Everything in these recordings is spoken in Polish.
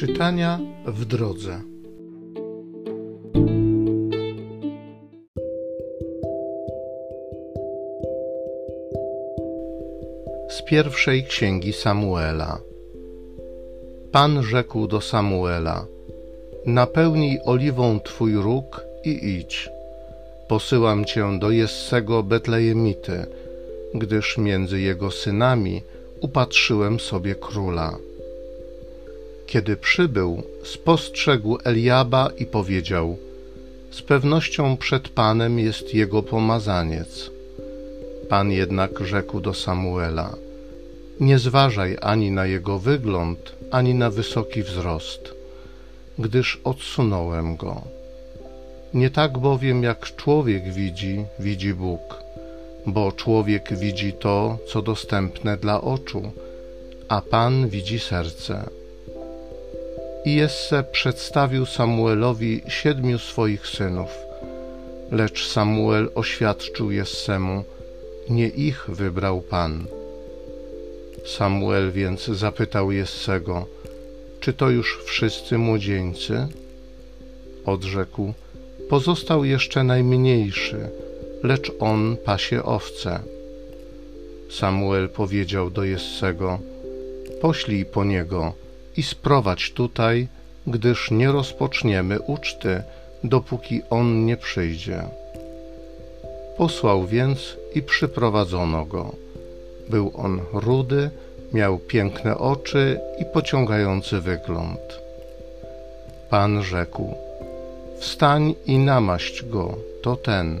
Czytania w drodze. Z pierwszej księgi Samuela. Pan rzekł do Samuela: Napełnij oliwą twój róg i idź. Posyłam cię do Jessego Betlejemity, gdyż między jego synami upatrzyłem sobie króla. Kiedy przybył, spostrzegł Eliaba i powiedział: Z pewnością przed Panem jest jego pomazaniec. Pan jednak rzekł do Samuela: Nie zważaj ani na jego wygląd, ani na wysoki wzrost, gdyż odsunąłem go. Nie tak bowiem jak człowiek widzi, widzi Bóg, bo człowiek widzi to, co dostępne dla oczu, a Pan widzi serce. I Jesse przedstawił Samuelowi siedmiu swoich synów. Lecz Samuel oświadczył Jessemu, nie ich wybrał Pan. Samuel więc zapytał Jessego, czy to już wszyscy młodzieńcy? Odrzekł, pozostał jeszcze najmniejszy, lecz on pasie owce. Samuel powiedział do Jessego, poślij po niego, i sprowadź tutaj, gdyż nie rozpoczniemy uczty, dopóki on nie przyjdzie. Posłał więc i przyprowadzono go. Był on rudy, miał piękne oczy i pociągający wygląd. Pan rzekł: Wstań i namaść go, to ten.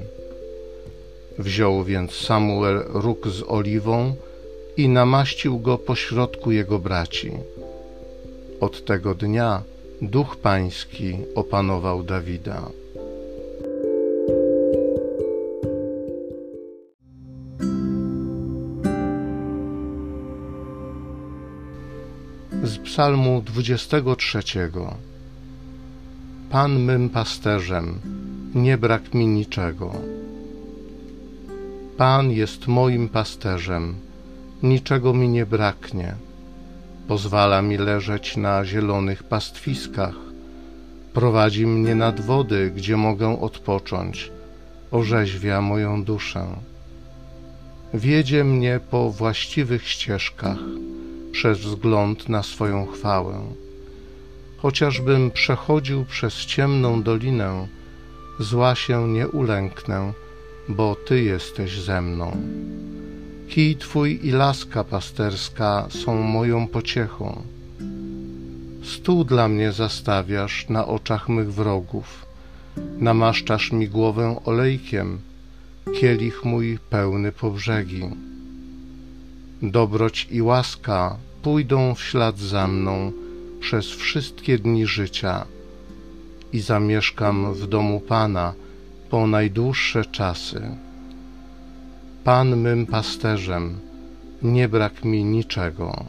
Wziął więc Samuel róg z oliwą i namaścił go pośrodku jego braci. Od tego dnia duch pański opanował Dawida. Z Psalmu 23. Pan mym pasterzem, nie brak mi niczego. Pan jest moim pasterzem, niczego mi nie braknie pozwala mi leżeć na zielonych pastwiskach, prowadzi mnie nad wody, gdzie mogę odpocząć, orzeźwia moją duszę. Wiedzie mnie po właściwych ścieżkach, przez wzgląd na swoją chwałę. Chociażbym przechodził przez ciemną dolinę, zła się nie ulęknę, bo Ty jesteś ze mną. Kij Twój i laska pasterska są moją pociechą. Stół dla mnie zastawiasz na oczach mych wrogów, namaszczasz mi głowę olejkiem, kielich mój pełny po brzegi. Dobroć i łaska pójdą w ślad za mną przez wszystkie dni życia i zamieszkam w domu Pana po najdłuższe czasy. Pan mym pasterzem, nie brak mi niczego.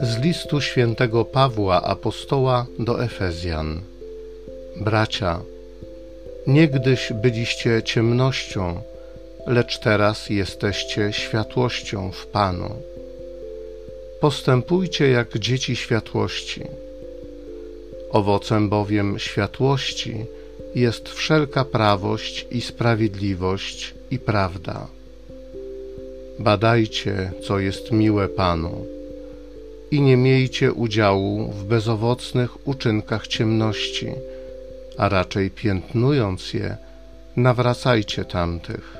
Z listu świętego Pawła apostoła do Efezjan. Bracia, niegdyś byliście ciemnością, lecz teraz jesteście światłością w Panu. Postępujcie jak dzieci światłości Owocem bowiem światłości jest wszelka prawość i sprawiedliwość i prawda. Badajcie, co jest miłe Panu, i nie miejcie udziału w bezowocnych uczynkach ciemności, a raczej piętnując je, nawracajcie tamtych.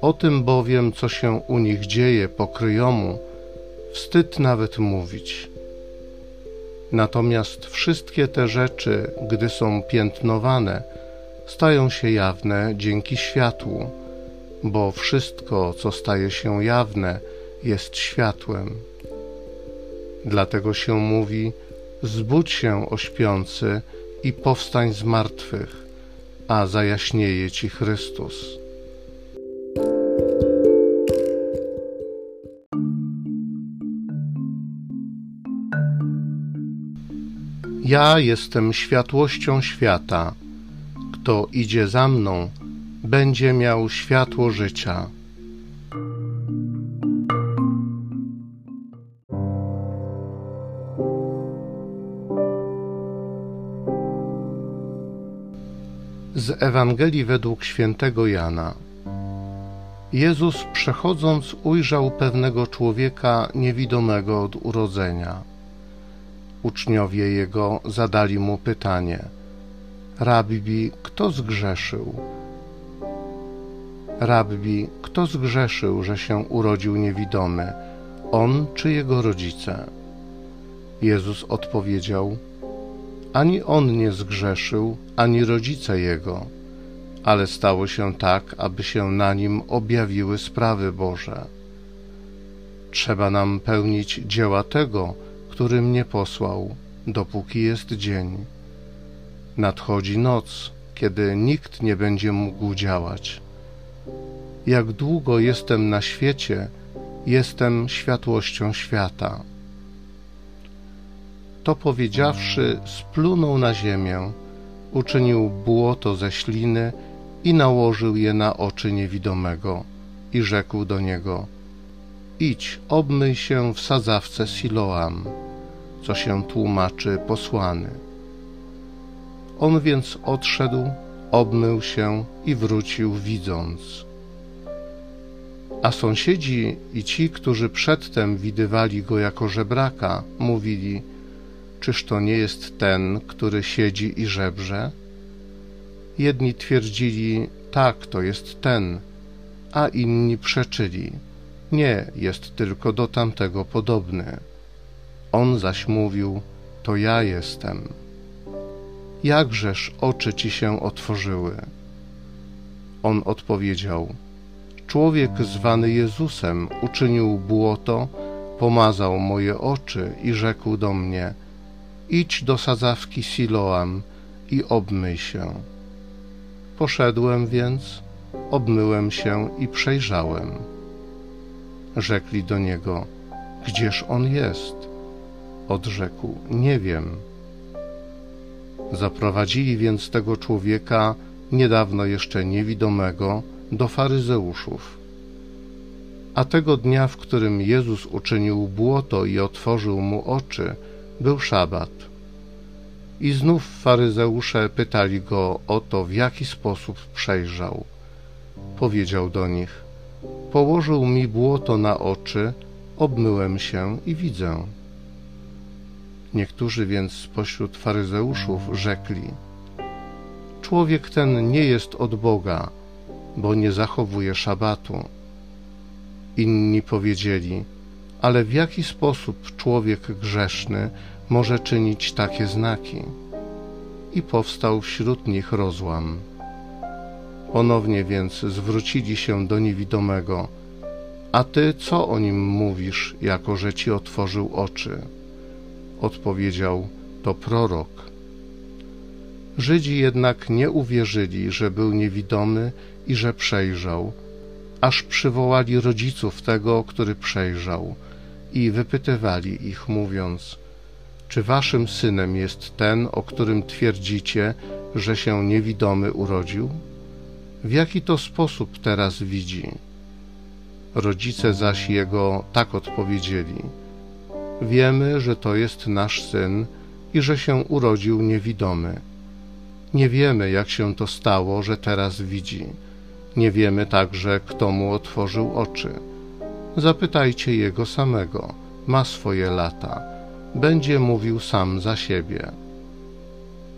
O tym bowiem, co się u nich dzieje pokryjomu, wstyd nawet mówić Natomiast wszystkie te rzeczy, gdy są piętnowane, stają się jawne dzięki światłu, bo wszystko, co staje się jawne, jest światłem. Dlatego się mówi: Zbudź się, ośpiący, i powstań z martwych, a zajaśnieje ci Chrystus. Ja jestem światłością świata. Kto idzie za mną, będzie miał światło życia. Z Ewangelii według świętego Jana. Jezus przechodząc ujrzał pewnego człowieka niewidomego od urodzenia. Uczniowie jego zadali mu pytanie: Rabbi, kto zgrzeszył? Rabbi, kto zgrzeszył, że się urodził niewidomy, on czy jego rodzice? Jezus odpowiedział: Ani on nie zgrzeszył, ani rodzice jego ale stało się tak, aby się na nim objawiły sprawy Boże. Trzeba nam pełnić dzieła tego, który mnie posłał, dopóki jest dzień. Nadchodzi noc, kiedy nikt nie będzie mógł działać. Jak długo jestem na świecie, jestem światłością świata. To powiedziawszy, splunął na ziemię, uczynił błoto ze śliny i nałożył je na oczy niewidomego i rzekł do niego Idź, obmyj się w sadzawce Siloam, co się tłumaczy posłany. On więc odszedł, obmył się i wrócił widząc. A sąsiedzi i ci, którzy przedtem widywali go jako żebraka, mówili: Czyż to nie jest ten, który siedzi i żebrze? Jedni twierdzili, tak, to jest ten, a inni przeczyli, nie, jest tylko do tamtego podobny. On zaś mówił, to ja jestem. Jakżeż oczy ci się otworzyły? On odpowiedział, człowiek zwany Jezusem uczynił błoto, pomazał moje oczy i rzekł do mnie, idź do sadzawki Siloam i obmyj się. Poszedłem więc, obmyłem się i przejrzałem. Rzekli do niego, gdzież on jest? Odrzekł, nie wiem. Zaprowadzili więc tego człowieka, niedawno jeszcze niewidomego, do faryzeuszów. A tego dnia, w którym Jezus uczynił błoto i otworzył mu oczy, był szabat. I znów faryzeusze pytali go o to, w jaki sposób przejrzał. Powiedział do nich: Położył mi błoto na oczy, obmyłem się i widzę. Niektórzy więc spośród faryzeuszów rzekli: Człowiek ten nie jest od Boga, bo nie zachowuje szabatu. Inni powiedzieli: Ale w jaki sposób człowiek grzeszny może czynić takie znaki. I powstał wśród nich rozłam. Ponownie więc zwrócili się do niewidomego. A ty co o nim mówisz, jako że ci otworzył oczy? Odpowiedział, to prorok. Żydzi jednak nie uwierzyli, że był niewidomy i że przejrzał, aż przywołali rodziców tego, który przejrzał, i wypytywali ich, mówiąc: czy waszym synem jest ten, o którym twierdzicie, że się niewidomy urodził? W jaki to sposób teraz widzi? Rodzice zaś jego tak odpowiedzieli: Wiemy, że to jest nasz syn i że się urodził niewidomy. Nie wiemy, jak się to stało, że teraz widzi. Nie wiemy także, kto mu otworzył oczy. Zapytajcie jego samego, ma swoje lata będzie mówił sam za siebie.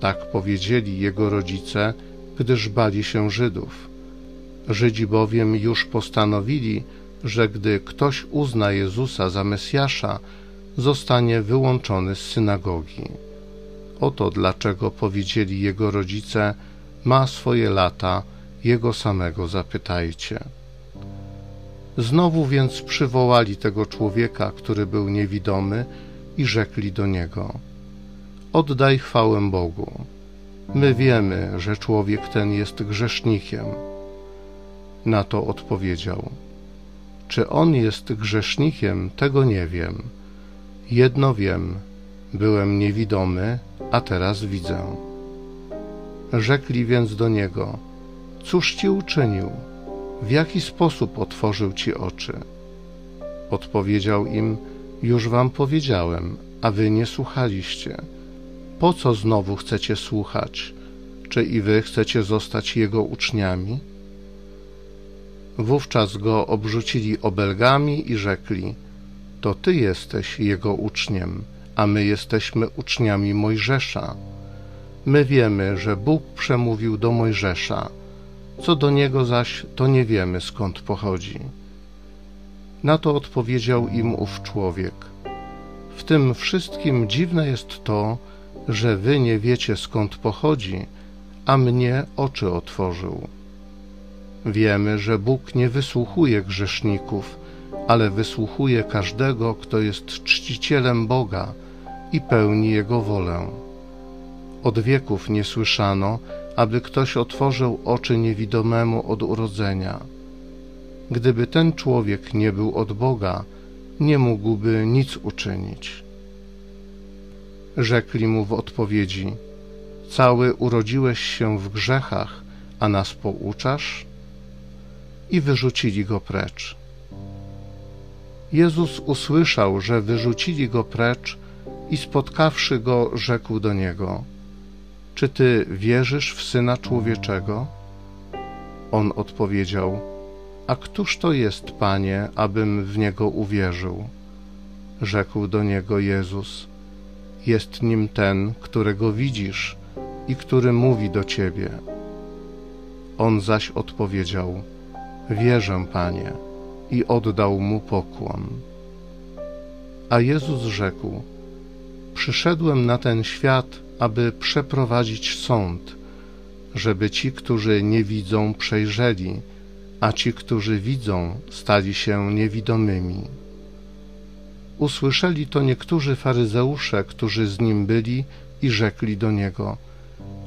Tak powiedzieli jego rodzice, gdyż bali się Żydów. Żydzi bowiem już postanowili, że gdy ktoś uzna Jezusa za Mesjasza, zostanie wyłączony z synagogi. Oto dlaczego powiedzieli jego rodzice: Ma swoje lata, jego samego zapytajcie. Znowu więc przywołali tego człowieka, który był niewidomy, i rzekli do niego: Oddaj chwałę Bogu. My wiemy, że człowiek ten jest grzesznikiem. Na to odpowiedział: Czy on jest grzesznikiem, tego nie wiem. Jedno wiem: byłem niewidomy, a teraz widzę. Rzekli więc do niego: Cóż ci uczynił? W jaki sposób otworzył ci oczy? Odpowiedział im: Już wam powiedziałem, a wy nie słuchaliście. Po co znowu chcecie słuchać? Czy i wy chcecie zostać jego uczniami? Wówczas go obrzucili obelgami i rzekli: To ty jesteś jego uczniem, a my jesteśmy uczniami Mojżesza. My wiemy, że Bóg przemówił do Mojżesza, co do niego zaś to nie wiemy skąd pochodzi. Na to odpowiedział im ów człowiek: W tym wszystkim dziwne jest to, że wy nie wiecie skąd pochodzi, a mnie oczy otworzył. Wiemy, że Bóg nie wysłuchuje grzeszników, ale wysłuchuje każdego, kto jest czcicielem Boga i pełni Jego wolę. Od wieków nie słyszano, aby ktoś otworzył oczy niewidomemu od urodzenia. Gdyby ten człowiek nie był od Boga, nie mógłby nic uczynić. Rzekli mu w odpowiedzi: Cały urodziłeś się w grzechach, a nas pouczasz? I wyrzucili go precz. Jezus usłyszał, że wyrzucili go precz i spotkawszy go, rzekł do niego: Czy ty wierzysz w syna człowieczego? On odpowiedział: A któż to jest, panie, abym w niego uwierzył? Rzekł do niego Jezus: Jest nim ten, którego widzisz i który mówi do ciebie. On zaś odpowiedział: Wierzę, panie, i oddał mu pokłon. A Jezus rzekł: Przyszedłem na ten świat, aby przeprowadzić sąd, żeby ci, którzy nie widzą, przejrzeli, a ci, którzy widzą, stali się niewidomymi. Usłyszeli to niektórzy faryzeusze, którzy z nim byli, i rzekli do niego: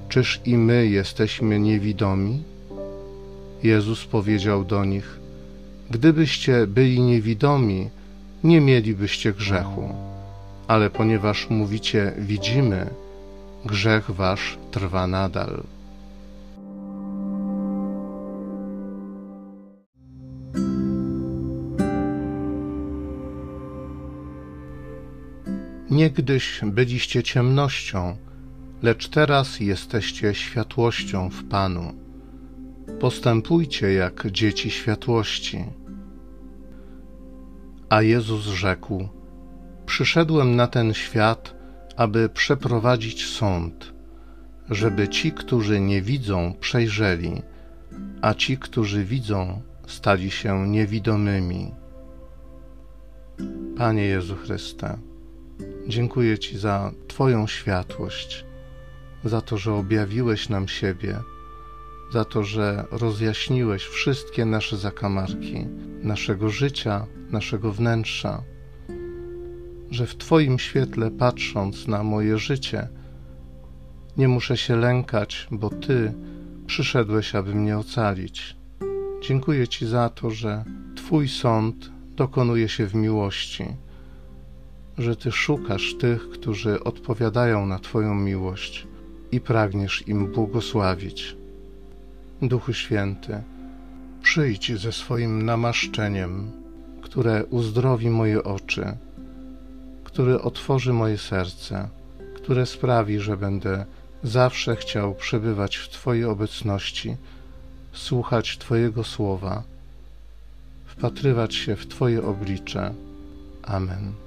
Czyż i my jesteśmy niewidomi? Jezus powiedział do nich: Gdybyście byli niewidomi, nie mielibyście grzechu, ale ponieważ mówicie widzimy, grzech wasz trwa nadal. Niegdyś byliście ciemnością, lecz teraz jesteście światłością w Panu. Postępujcie jak dzieci światłości. A Jezus rzekł: Przyszedłem na ten świat, aby przeprowadzić sąd, żeby ci, którzy nie widzą, przejrzeli, a ci, którzy widzą, stali się niewidomymi. Panie Jezu Chryste, dziękuję Ci za Twoją światłość, za to, że objawiłeś nam siebie, za to, że rozjaśniłeś wszystkie nasze zakamarki, naszego życia, naszego wnętrza, że w Twoim świetle patrząc na moje życie, nie muszę się lękać, bo Ty przyszedłeś, aby mnie ocalić. Dziękuję Ci za to, że Twój sąd dokonuje się w miłości, że Ty szukasz tych, którzy odpowiadają na Twoją miłość i pragniesz im błogosławić. Duchu Święty, przyjdź ze swoim namaszczeniem, które uzdrowi moje oczy, które otworzy moje serce, które sprawi, że będę zawsze chciał przebywać w Twojej obecności, słuchać Twojego słowa, wpatrywać się w Twoje oblicze. Amen.